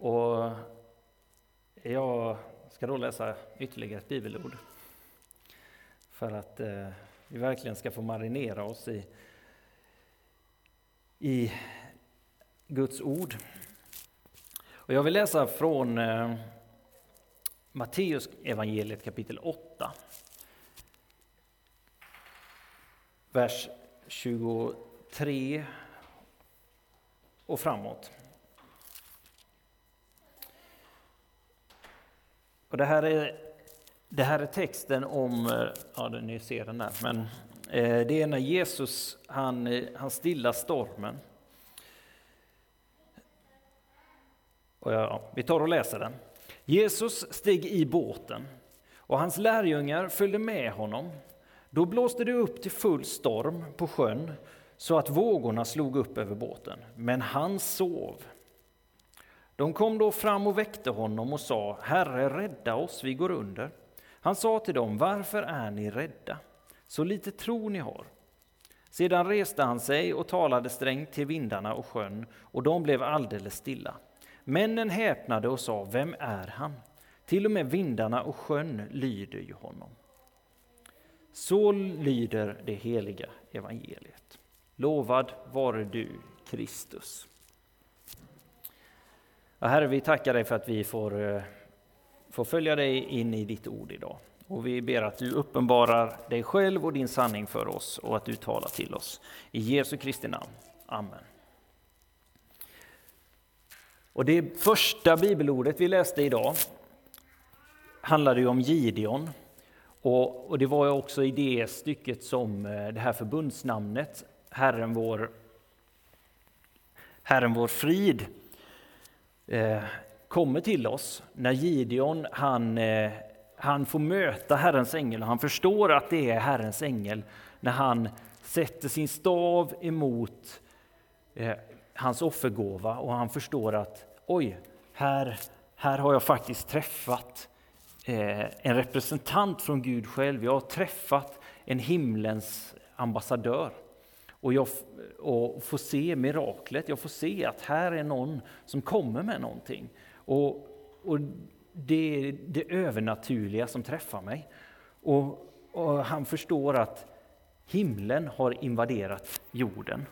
Och jag ska då läsa ytterligare ett bibelord för att eh, vi verkligen ska få marinera oss i, i Guds ord. Och jag vill läsa från eh, Matteus evangeliet kapitel 8. Vers 23 och framåt. Och det, här är, det här är texten om, eh, ja ni ser den där, men eh, det är när Jesus han, eh, han stillar stormen. Och ja, vi tar och läser den. Jesus steg i båten och hans lärjungar följde med honom. Då blåste det upp till full storm på sjön så att vågorna slog upp över båten, men han sov. De kom då fram och väckte honom och sa, Herre, rädda oss, vi går under. Han sa till dem, varför är ni rädda? Så lite tro ni har. Sedan reste han sig och talade strängt till vindarna och sjön, och de blev alldeles stilla. Männen häpnade och sa, vem är han? Till och med vindarna och sjön lyder ju honom. Så lyder det heliga evangeliet. Lovad vare du, Kristus. Ja, herre, vi tackar dig för att vi får, eh, får följa dig in i ditt ord idag. Och vi ber att du uppenbarar dig själv och din sanning för oss och att du talar till oss. I Jesu Kristi namn. Amen. Och det första bibelordet vi läste idag handlade ju om Gideon. Och, och det var ju också i det stycket som eh, det här förbundsnamnet, Herren vår, Herren vår frid, eh, kommer till oss. När Gideon han, eh, han får möta Herrens ängel och han förstår att det är Herrens ängel när han sätter sin stav emot eh, hans offergåva och han förstår att oj, här, här har jag faktiskt träffat eh, en representant från Gud själv. Jag har träffat en himlens ambassadör. Och jag och får se miraklet, jag får se att här är någon som kommer med någonting. Och, och det är det övernaturliga som träffar mig. Och, och han förstår att himlen har invaderat jorden.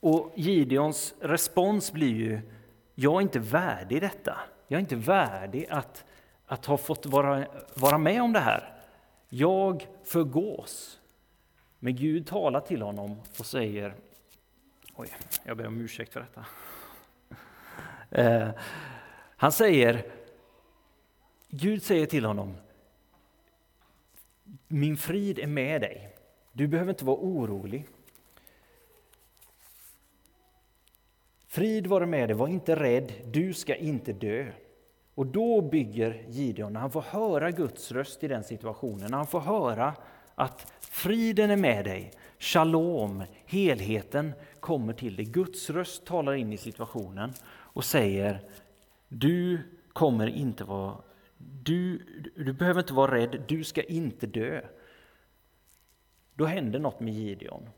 Och Gideons respons blir ju, jag är inte värdig detta. Jag är inte värdig att, att ha fått vara, vara med om det här. Jag förgås. Men Gud talar till honom och säger, oj, jag ber om ursäkt för detta. Eh, han säger, Gud säger till honom, min frid är med dig. Du behöver inte vara orolig. Frid vare med dig, var inte rädd, du ska inte dö. Och då bygger Gideon, när han får höra Guds röst i den situationen, när han får höra att friden är med dig, shalom, helheten kommer till dig. Guds röst talar in i situationen och säger du kommer inte vara, du, du behöver inte vara rädd, du ska inte dö. Då händer något med Gideon.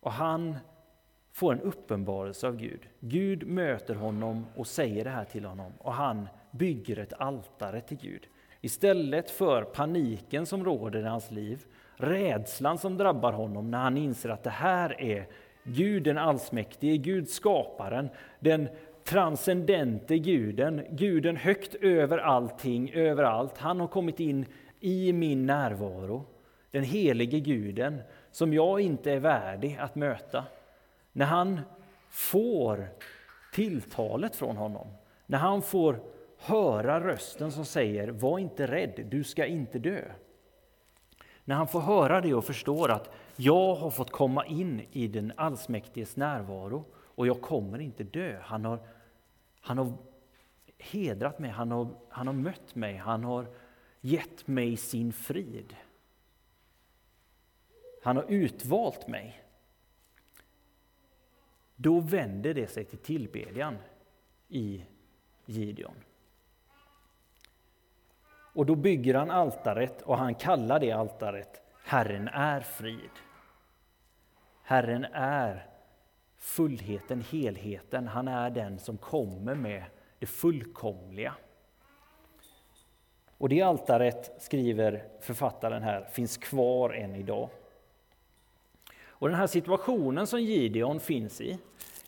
Och han får en uppenbarelse av Gud. Gud möter honom och säger det här till honom och han bygger ett altare till Gud. Istället för paniken som råder i hans liv, rädslan som drabbar honom när han inser att det här är Gud den allsmäktige, Gud skaparen, den transcendente guden, guden högt över allting, överallt. Han har kommit in i min närvaro. Den helige guden som jag inte är värdig att möta. När han får tilltalet från honom, när han får höra rösten som säger var inte rädd, du ska inte dö. När han får höra det och förstår att jag har fått komma in i den allsmäktiges närvaro och jag kommer inte dö. Han har, han har hedrat mig, han har, han har mött mig, han har gett mig sin frid. Han har utvalt mig. Då vänder det sig till tillbedjan i Gideon. Och då bygger han altaret och han kallar det altaret Herren är frid. Herren är fullheten, helheten. Han är den som kommer med det fullkomliga. Och det altaret, skriver författaren här, finns kvar än idag. Och den här situationen som Gideon finns i,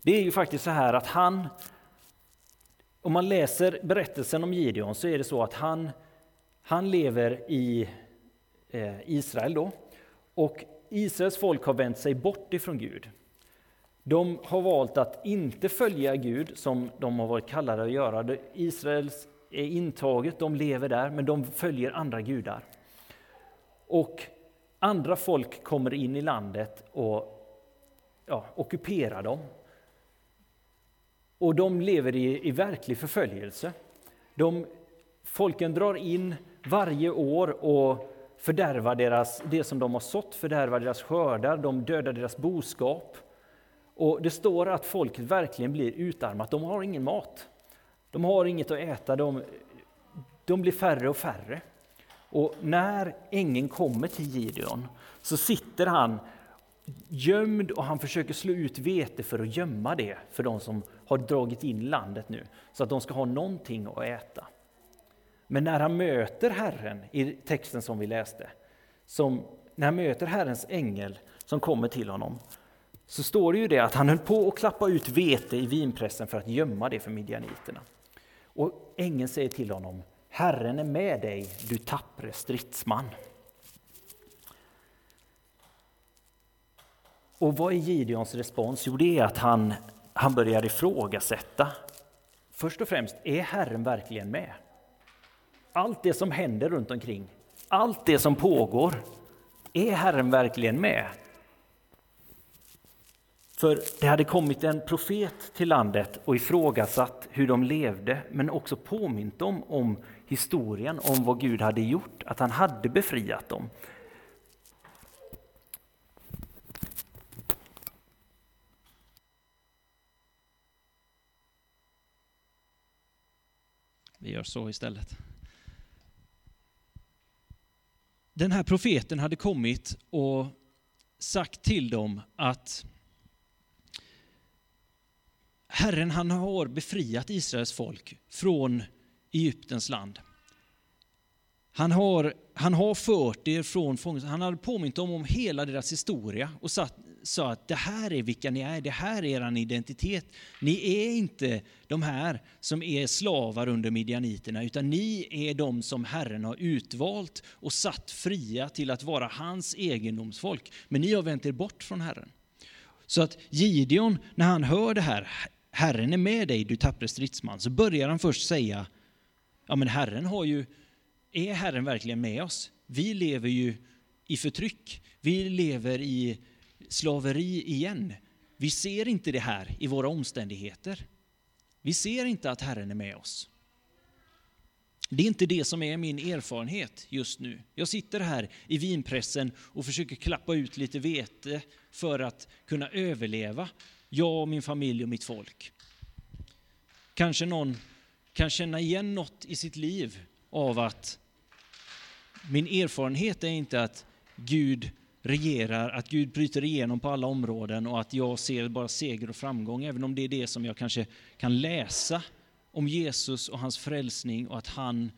det är ju faktiskt så här att han, om man läser berättelsen om Gideon så är det så att han, han lever i eh, Israel då, och Israels folk har vänt sig bort ifrån Gud. De har valt att inte följa Gud som de har varit kallade att göra. Israels är intaget, de lever där, men de följer andra gudar. Och andra folk kommer in i landet och ja, ockuperar dem. Och de lever i, i verklig förföljelse. De, folken drar in varje år och fördärvar deras, det som de har sått, fördärvar deras skördar, de dödar deras boskap. Och det står att folket verkligen blir utarmat, de har ingen mat. De har inget att äta, de, de blir färre och färre. Och när ängeln kommer till Gideon så sitter han gömd och han försöker slå ut vete för att gömma det för de som har dragit in landet nu, så att de ska ha någonting att äta. Men när han möter Herren i texten som vi läste, som, när han möter Herrens ängel som kommer till honom, så står det ju det att han höll på att klappa ut vete i vinpressen för att gömma det för midjaniterna. Och ängeln säger till honom, Herren är med dig, du tappre stridsman. Och vad är Gideons respons? Jo, det är att han, han börjar ifrågasätta. Först och främst, är Herren verkligen med? Allt det som händer runt omkring, allt det som pågår, är Herren verkligen med? För det hade kommit en profet till landet och ifrågasatt hur de levde, men också påmint dem om historien, om vad Gud hade gjort, att han hade befriat dem. Vi gör så istället. Den här profeten hade kommit och sagt till dem att Herren han har befriat Israels folk från Egyptens land. Han har, han har fört er från fångenskap, han har påmint dem om hela deras historia och satt, sa att det här är vilka ni är, det här är er identitet. Ni är inte de här som är slavar under midjaniterna, utan ni är de som Herren har utvalt och satt fria till att vara hans egendomsfolk. Men ni har vänt er bort från Herren. Så att Gideon, när han hör det här, Herren är med dig, du tappre stridsman, så börjar han först säga, ja men Herren har ju, är Herren verkligen med oss? Vi lever ju i förtryck, vi lever i slaveri igen. Vi ser inte det här i våra omständigheter. Vi ser inte att Herren är med oss. Det är inte det som är min erfarenhet just nu. Jag sitter här i vinpressen och försöker klappa ut lite vete för att kunna överleva jag och min familj och mitt folk. Kanske någon kan känna igen något i sitt liv av att min erfarenhet är inte att Gud regerar, att Gud bryter igenom på alla områden och att jag ser bara seger och framgång, även om det är det som jag kanske kan läsa om Jesus och hans frälsning och att han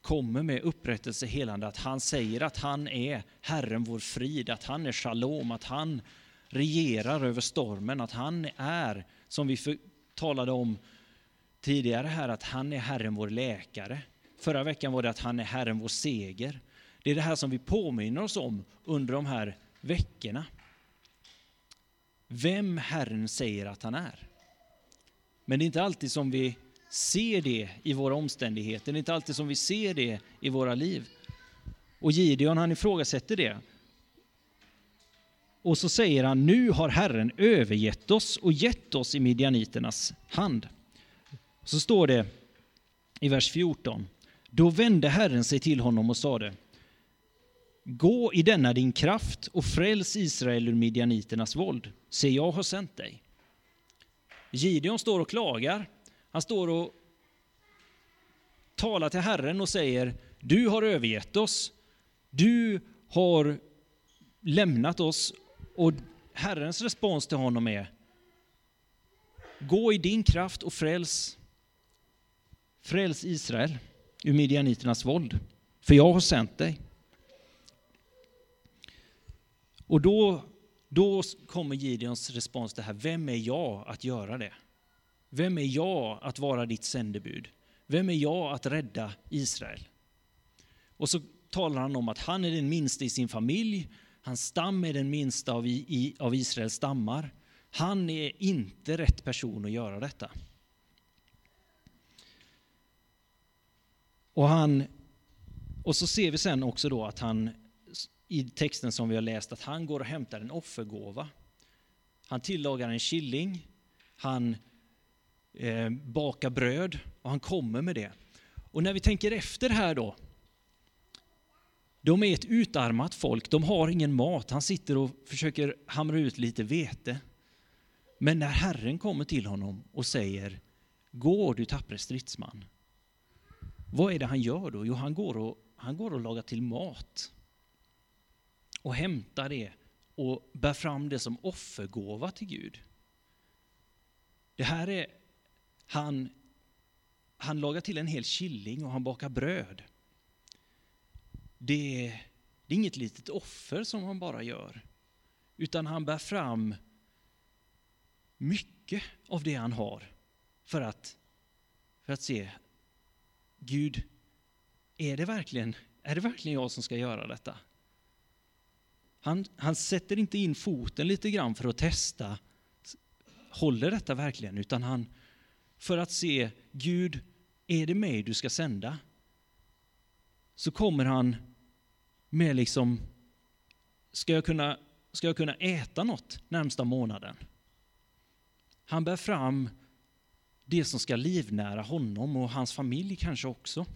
kommer med upprättelse, helande, att han säger att han är Herren vår frid, att han är shalom, att han regerar över stormen, att han är, som vi talade om tidigare här, att han är Herren vår läkare. Förra veckan var det att han är Herren vår seger. Det är det här som vi påminner oss om under de här veckorna. Vem Herren säger att han är. Men det är inte alltid som vi ser det i våra omständigheter, det är inte alltid som vi ser det i våra liv. Och Gideon han ifrågasätter det. Och så säger han, nu har Herren övergett oss och gett oss i midjaniternas hand. Så står det i vers 14, då vände Herren sig till honom och sade, gå i denna din kraft och fräls Israel ur midjaniternas våld, se jag har sänt dig. Gideon står och klagar, han står och talar till Herren och säger, du har övergett oss, du har lämnat oss och Herrens respons till honom är Gå i din kraft och fräls Fräls Israel ur midjaniternas våld, för jag har sänt dig. Och då, då kommer Gideons respons det här, vem är jag att göra det? Vem är jag att vara ditt sändebud? Vem är jag att rädda Israel? Och så talar han om att han är den minsta i sin familj, hans stam är den minsta av, i, av Israels stammar. Han är inte rätt person att göra detta. Och, han, och så ser vi sen också då att han i texten som vi har läst att han går och hämtar en offergåva. Han tillagar en killing, han eh, bakar bröd och han kommer med det. Och när vi tänker efter här då, de är ett utarmat folk, de har ingen mat. Han sitter och försöker hamra ut lite vete. Men när Herren kommer till honom och säger Gå du tappre stridsman. Vad är det han gör då? Jo, han går och, han går och lagar till mat. Och hämtar det och bär fram det som offergåva till Gud. Det här är, han, han lagar till en hel killing och han bakar bröd. Det är, det är inget litet offer som han bara gör, utan han bär fram mycket av det han har för att, för att se, Gud, är det, verkligen, är det verkligen jag som ska göra detta? Han, han sätter inte in foten lite grann för att testa, håller detta verkligen? Utan han, för att se, Gud, är det mig du ska sända? Så kommer han med liksom, ska jag kunna, ska jag kunna äta något närmsta månaden? Han bär fram det som ska livnära honom och hans familj kanske också.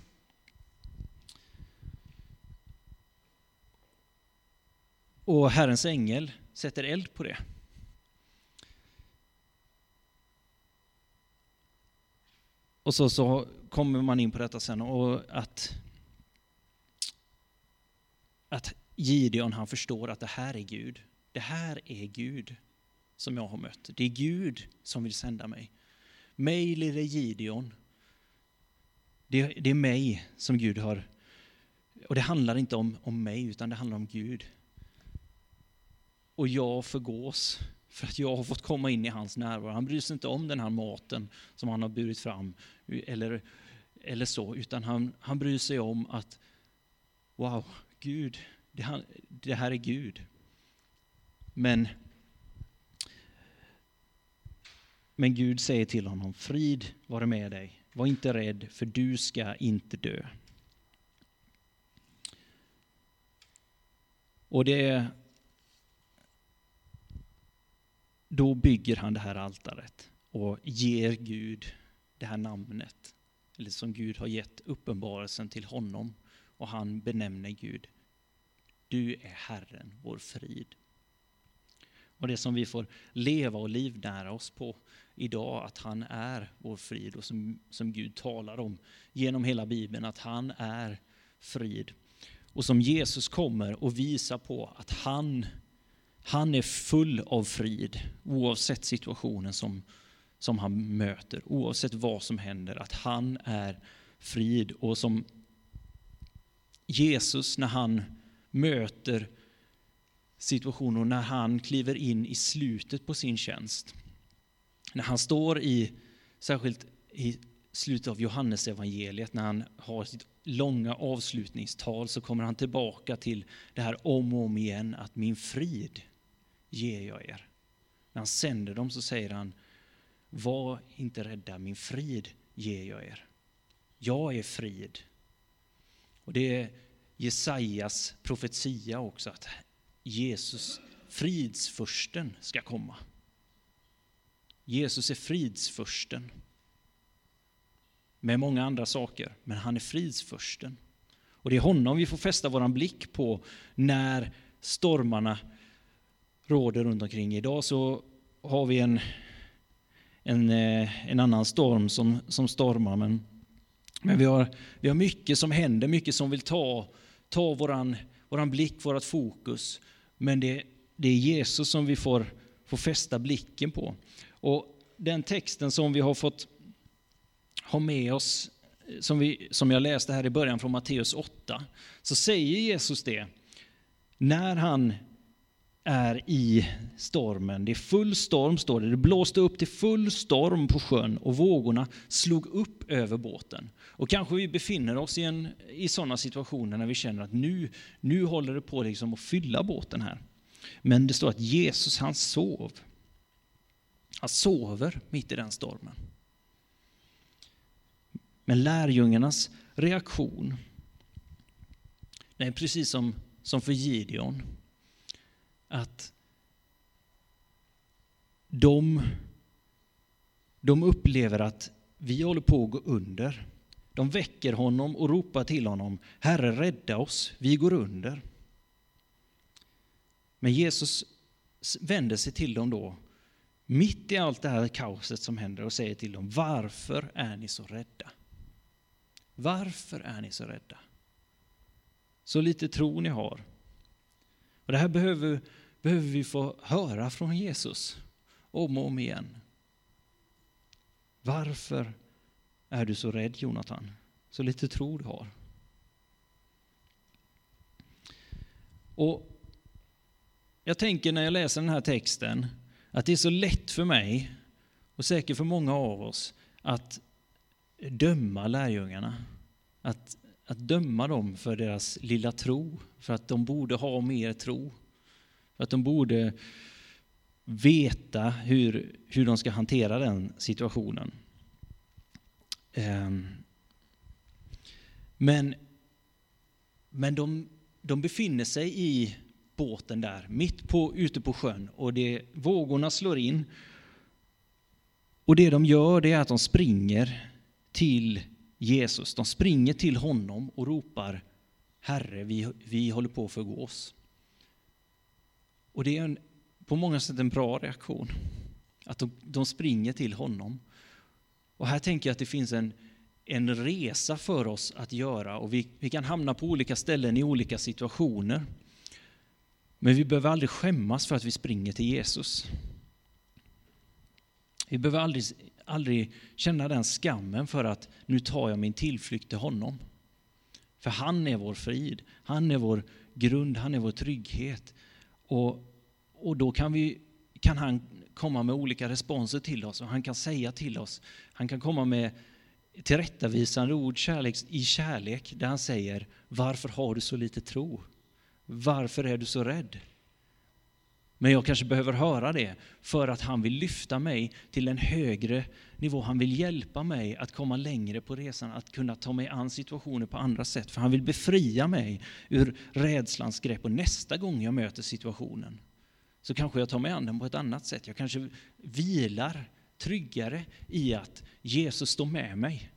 Och Herrens ängel sätter eld på det. Och så, så kommer man in på detta sen och att, att Gideon han förstår att det här är Gud. Det här är Gud som jag har mött. Det är Gud som vill sända mig. Mig lille Gideon. Det, det är mig som Gud har... Och det handlar inte om, om mig, utan det handlar om Gud. Och jag förgås för att jag har fått komma in i hans närvaro. Han bryr sig inte om den här maten som han har burit fram, eller, eller så, utan han, han bryr sig om att wow, Gud, det, det här är Gud. Men Men Gud säger till honom, frid vare med dig, var inte rädd, för du ska inte dö. Och det då bygger han det här altaret och ger Gud det här namnet, eller som Gud har gett uppenbarelsen till honom. Och han benämner Gud, du är Herren, vår frid. Och det som vi får leva och livnära oss på idag, att han är vår frid och som, som Gud talar om genom hela Bibeln, att han är frid. Och som Jesus kommer och visar på att han, han är full av frid oavsett situationen som, som han möter, oavsett vad som händer, att han är frid. Och som Jesus, när han möter situationer, när han kliver in i slutet på sin tjänst, när han står i, särskilt i slutet av Johannesevangeliet, när han har sitt långa avslutningstal, så kommer han tillbaka till det här om och om igen, att min frid ger jag er. När han sänder dem så säger han, var inte rädda, min frid ger jag er. Jag är frid. Och det är Jesajas profetia också, att Jesus, fridsfursten, ska komma. Jesus är fridsfursten. Med många andra saker, men han är fridsfursten. Och det är honom vi får fästa vår blick på när stormarna råder runt omkring. Idag så har vi en, en, eh, en annan storm som, som stormar, men, men vi, har, vi har mycket som händer, mycket som vill ta, ta våran, våran blick, vårat fokus. Men det, det är Jesus som vi får, får fästa blicken på. Och den texten som vi har fått ha med oss som, vi, som jag läste här i början från Matteus 8, så säger Jesus det när han är i stormen. Det är full storm, står det. Det blåste upp till full storm på sjön och vågorna slog upp över båten. Och kanske vi befinner oss i, en, i sådana situationer när vi känner att nu, nu håller det på liksom att fylla båten här. Men det står att Jesus han sov. Han sover mitt i den stormen. Men lärjungarnas reaktion, det är precis som, som för Gideon, att de, de upplever att vi håller på att gå under. De väcker honom och ropar till honom, Herre rädda oss, vi går under. Men Jesus vänder sig till dem då, mitt i allt det här kaoset som händer och säger till dem, varför är ni så rädda? Varför är ni så rädda? Så lite tro ni har. Och det här behöver, behöver vi få höra från Jesus om och om igen. Varför är du så rädd Jonathan? Så lite tro du har. Och jag tänker när jag läser den här texten att det är så lätt för mig och säkert för många av oss att döma lärjungarna. Att, att döma dem för deras lilla tro, för att de borde ha mer tro. För att de borde veta hur, hur de ska hantera den situationen. Ehm, men, men de, de befinner sig i båten där, mitt på, ute på sjön, och det, vågorna slår in. Och det de gör det är att de springer till Jesus. De springer till honom och ropar Herre, vi, vi håller på att förgås. Och det är en, på många sätt en bra reaktion. Att de, de springer till honom. Och här tänker jag att det finns en, en resa för oss att göra och vi, vi kan hamna på olika ställen i olika situationer. Men vi behöver aldrig skämmas för att vi springer till Jesus. Vi behöver aldrig, aldrig känna den skammen för att nu tar jag min tillflykt till honom. För han är vår frid, han är vår grund, han är vår trygghet. Och, och då kan, vi, kan han komma med olika responser till oss och han kan säga till oss, han kan komma med tillrättavisande ord kärlek, i kärlek där han säger Varför har du så lite tro? Varför är du så rädd? Men jag kanske behöver höra det för att han vill lyfta mig till en högre nivå. Han vill hjälpa mig att komma längre på resan, att kunna ta mig an situationer på andra sätt. För han vill befria mig ur rädslans grepp. Och nästa gång jag möter situationen så kanske jag tar mig an den på ett annat sätt. Jag kanske vilar tryggare i att Jesus står med mig.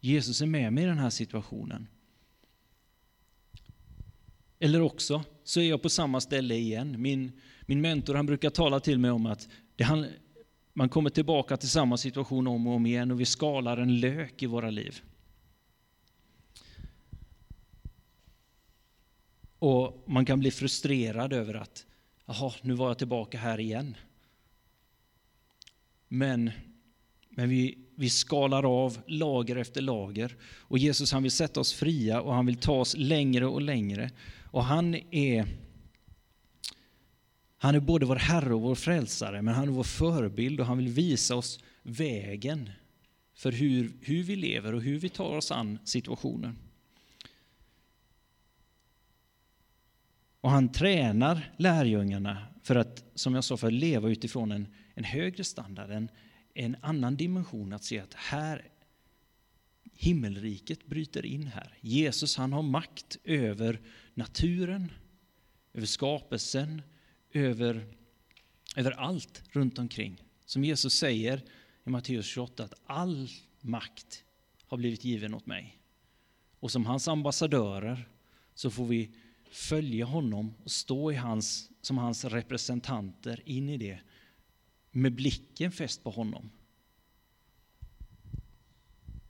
Jesus är med mig i den här situationen. Eller också så är jag på samma ställe igen. Min, min mentor han brukar tala till mig om att det, man kommer tillbaka till samma situation om och om igen och vi skalar en lök i våra liv. Och man kan bli frustrerad över att, jaha, nu var jag tillbaka här igen. Men, men vi, vi skalar av lager efter lager. Och Jesus han vill sätta oss fria och han vill ta oss längre och längre. Och han är, han är både vår Herre och vår frälsare, men han är vår förebild och han vill visa oss vägen för hur, hur vi lever och hur vi tar oss an situationen. Och han tränar lärjungarna för att, som jag sa, för att leva utifrån en, en högre standard, en, en annan dimension, att se att här himmelriket bryter in här. Jesus han har makt över naturen, över skapelsen, över, över allt runt omkring. Som Jesus säger i Matteus 28 att all makt har blivit given åt mig. Och som hans ambassadörer så får vi följa honom och stå i hans, som hans representanter in i det med blicken fäst på honom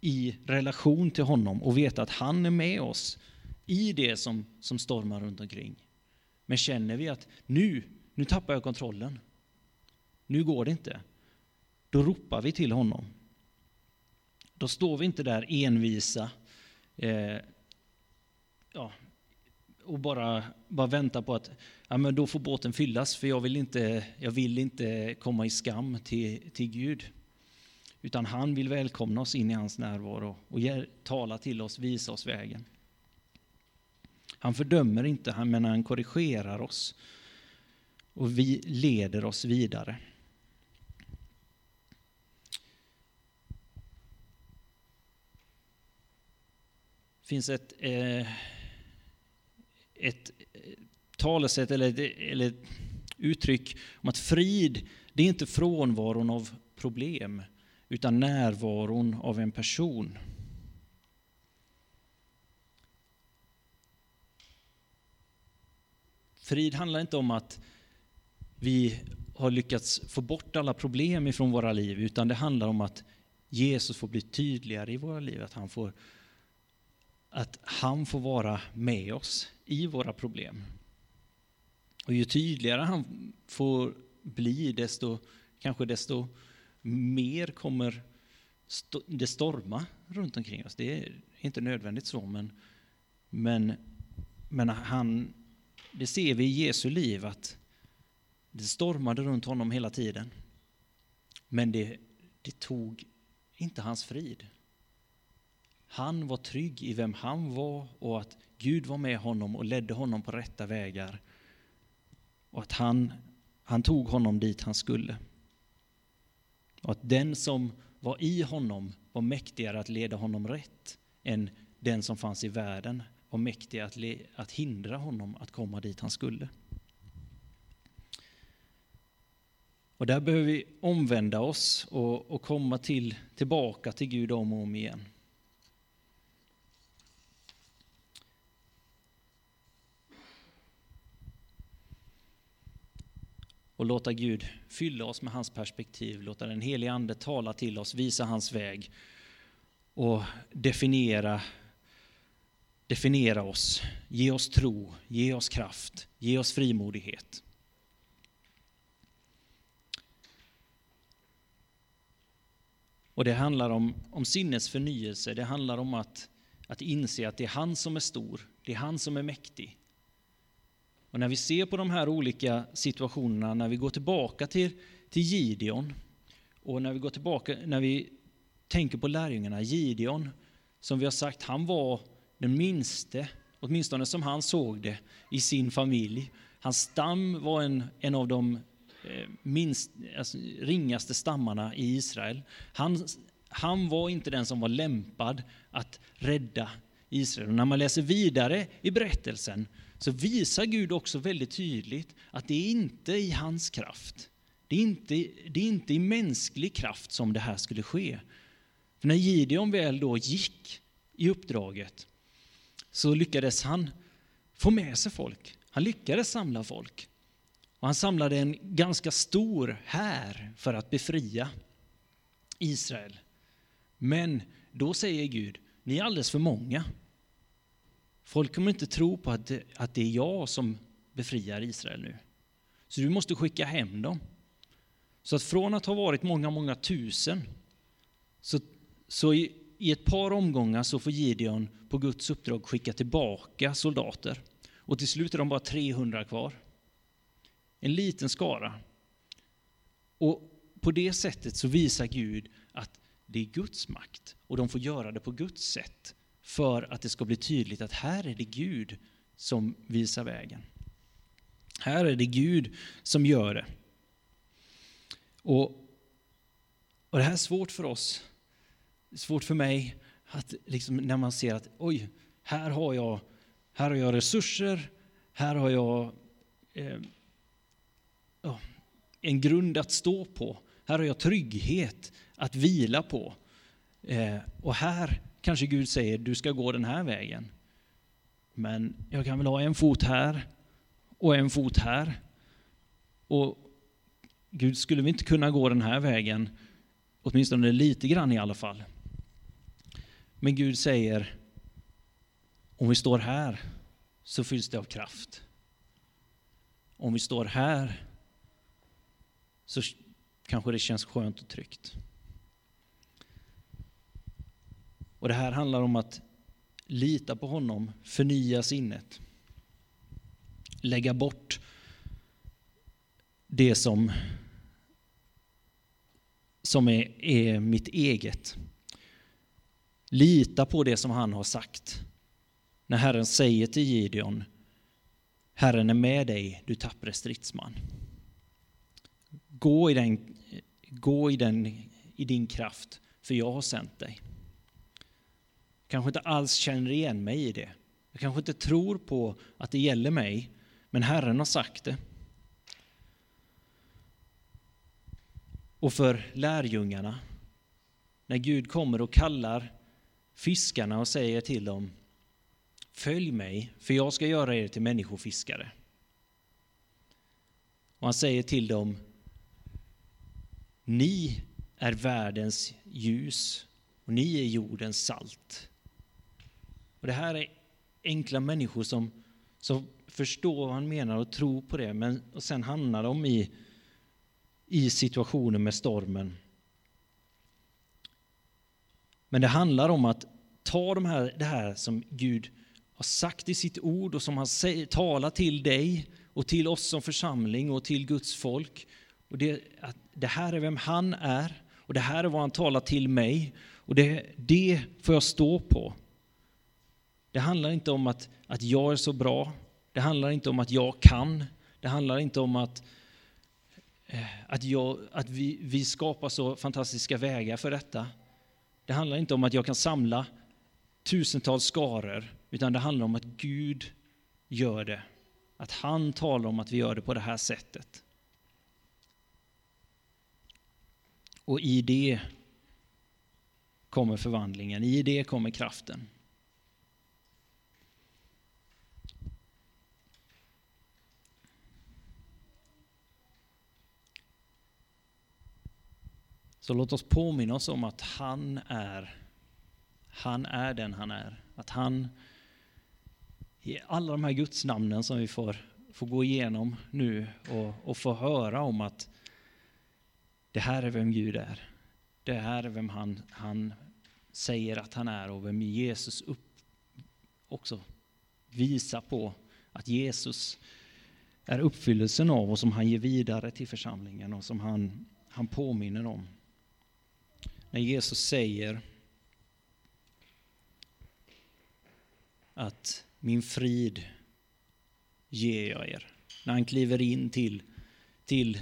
i relation till honom och veta att han är med oss i det som, som stormar runt omkring. Men känner vi att nu, nu tappar jag kontrollen, nu går det inte, då ropar vi till honom. då står vi inte där envisa eh, ja, och bara, bara väntar på att ja, men då får båten fyllas, för jag vill inte, jag vill inte komma i skam till, till Gud. Utan han vill välkomna oss in i hans närvaro och ge, tala till oss, visa oss vägen. Han fördömer inte, men han korrigerar oss och vi leder oss vidare. Det finns ett, eh, ett eh, talesätt eller ett, eller ett uttryck om att frid, det är inte frånvaron av problem, utan närvaron av en person. Frid handlar inte om att vi har lyckats få bort alla problem ifrån våra liv, utan det handlar om att Jesus får bli tydligare i våra liv, att han får, att han får vara med oss i våra problem. Och ju tydligare han får bli, desto, kanske desto mer kommer det storma runt omkring oss. Det är inte nödvändigt så, men, men, men han, det ser vi i Jesu liv att det stormade runt honom hela tiden. Men det, det tog inte hans frid. Han var trygg i vem han var och att Gud var med honom och ledde honom på rätta vägar. Och att han, han tog honom dit han skulle. Och att den som var i honom var mäktigare att leda honom rätt än den som fanns i världen var mäktig att, att hindra honom att komma dit han skulle. Och där behöver vi omvända oss och, och komma till, tillbaka till Gud om och om igen. Och låta Gud fylla oss med hans perspektiv, låta den helige Ande tala till oss, visa hans väg och definiera, definiera oss, ge oss tro, ge oss kraft, ge oss frimodighet. Och det handlar om, om sinnets förnyelse, det handlar om att, att inse att det är han som är stor, det är han som är mäktig. Och när vi ser på de här olika situationerna, när vi går tillbaka till, till Gideon och när vi går tillbaka, när vi tänker på lärjungarna, Gideon, som vi har sagt, han var den minste, åtminstone som han såg det, i sin familj. Hans stam var en, en av de eh, minst, alltså, ringaste stammarna i Israel. Han, han var inte den som var lämpad att rädda Israel. Och när man läser vidare i berättelsen så visar Gud också väldigt tydligt att det är inte i hans kraft. Det är inte, det är inte i mänsklig kraft som det här skulle ske. För när Gideon väl då gick i uppdraget så lyckades han få med sig folk. Han lyckades samla folk. Och han samlade en ganska stor här för att befria Israel. Men då säger Gud, ni är alldeles för många. Folk kommer inte tro på att det, att det är jag som befriar Israel nu. Så du måste skicka hem dem. Så att från att ha varit många, många tusen, så, så i, i ett par omgångar så får Gideon på Guds uppdrag skicka tillbaka soldater. Och till slut är de bara 300 kvar. En liten skara. Och på det sättet så visar Gud att det är Guds makt och de får göra det på Guds sätt för att det ska bli tydligt att här är det Gud som visar vägen. Här är det Gud som gör det. Och, och det här är svårt för oss, svårt för mig, att liksom när man ser att oj, här har jag, här har jag resurser, här har jag eh, en grund att stå på, här har jag trygghet att vila på. Eh, och här kanske Gud säger du ska gå den här vägen. Men jag kan väl ha en fot här och en fot här. Och Gud, skulle vi inte kunna gå den här vägen, åtminstone lite grann i alla fall. Men Gud säger, om vi står här så fylls det av kraft. Om vi står här så kanske det känns skönt och tryggt. Och det här handlar om att lita på honom, förnya sinnet. Lägga bort det som, som är, är mitt eget. Lita på det som han har sagt. När Herren säger till Gideon, Herren är med dig, du tappre stridsman. Gå i, den, gå i, den, i din kraft, för jag har sänt dig. Kanske inte alls känner igen mig i det. Jag kanske inte tror på att det gäller mig, men Herren har sagt det. Och för lärjungarna, när Gud kommer och kallar fiskarna och säger till dem Följ mig, för jag ska göra er till människofiskare. Och han säger till dem Ni är världens ljus och ni är jordens salt. Och Det här är enkla människor som, som förstår vad han menar och tror på det, men och sen hamnar de i, i situationen med stormen. Men det handlar om att ta de här, det här som Gud har sagt i sitt ord och som han talar till dig och till oss som församling och till Guds folk. Och det, att det här är vem han är och det här är vad han talar till mig och det, det får jag stå på. Det handlar inte om att, att jag är så bra, det handlar inte om att jag kan, det handlar inte om att, eh, att, jag, att vi, vi skapar så fantastiska vägar för detta. Det handlar inte om att jag kan samla tusentals skaror, utan det handlar om att Gud gör det. Att han talar om att vi gör det på det här sättet. Och i det kommer förvandlingen, i det kommer kraften. Så låt oss påminna oss om att han är, han är den han är. Att han, i alla de här gudsnamnen som vi får, får gå igenom nu och, och få höra om att det här är vem Gud är. Det här är vem han, han säger att han är och vem Jesus upp, också visar på att Jesus är uppfyllelsen av och som han ger vidare till församlingen och som han, han påminner om när Jesus säger att min frid ger jag er. När han kliver in till, till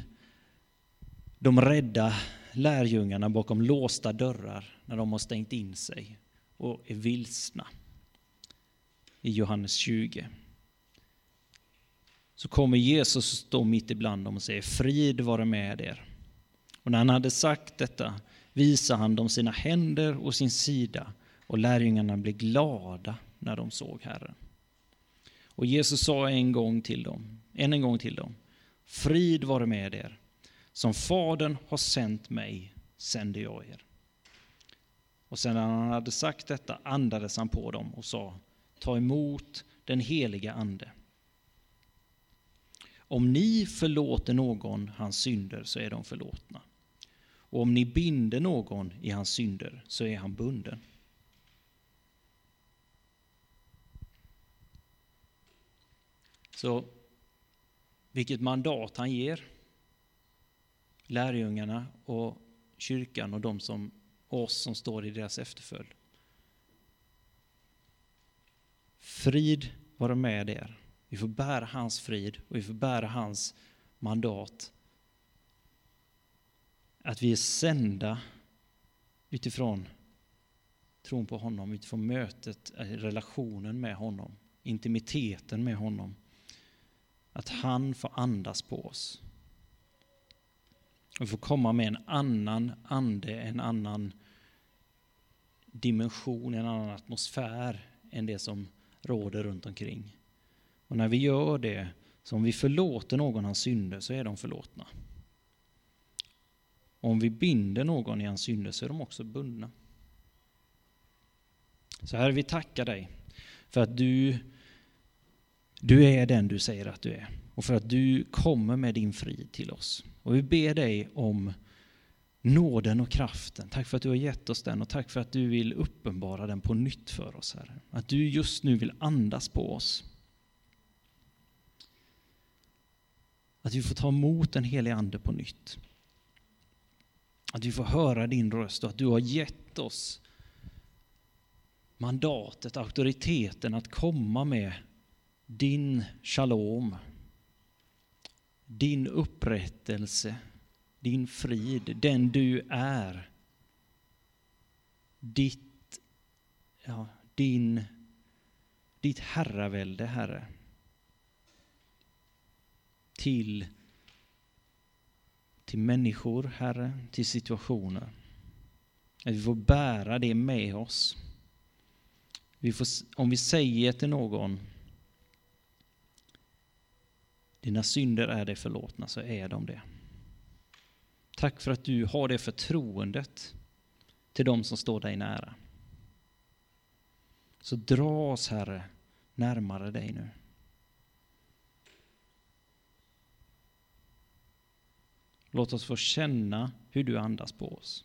de rädda lärjungarna bakom låsta dörrar när de har stängt in sig och är vilsna. I Johannes 20. Så kommer Jesus stå mitt ibland dem och säger frid vare med er. Och när han hade sagt detta visade han dem sina händer och sin sida och lärjungarna blev glada när de såg Herren. Och Jesus sa en gång till dem, än en gång till dem, frid vare med er. Som Fadern har sänt mig sänder jag er. Och sedan han hade sagt detta andades han på dem och sa, ta emot den heliga Ande. Om ni förlåter någon hans synder så är de förlåtna. Och om ni binder någon i hans synder så är han bunden. Så vilket mandat han ger lärjungarna och kyrkan och de som, oss som står i deras efterföljd. Frid vara med er. Vi får bära hans frid och vi får bära hans mandat att vi är sända utifrån tron på honom, utifrån mötet, eh, relationen med honom, intimiteten med honom. Att han får andas på oss. Vi får komma med en annan ande, en annan dimension, en annan atmosfär än det som råder runt omkring. Och när vi gör det, så om vi förlåter någon hans synder så är de förlåtna. Om vi binder någon i hans synder så är de också bundna. Så Herre, vi tackar dig för att du, du är den du säger att du är och för att du kommer med din frid till oss. Och vi ber dig om nåden och kraften. Tack för att du har gett oss den och tack för att du vill uppenbara den på nytt för oss, Herre. Att du just nu vill andas på oss. Att vi får ta emot den helige Ande på nytt. Att vi får höra din röst och att du har gett oss mandatet, auktoriteten att komma med din shalom, din upprättelse, din frid, den du är. Ditt, ja, din, ditt herravälde, Herre. Till, till människor, Herre, till situationer. Att vi får bära det med oss. Vi får, om vi säger till någon dina synder är dig förlåtna, så är de det. Tack för att du har det förtroendet till dem som står dig nära. Så dra oss, Herre, närmare dig nu. Låt oss få känna hur du andas på oss.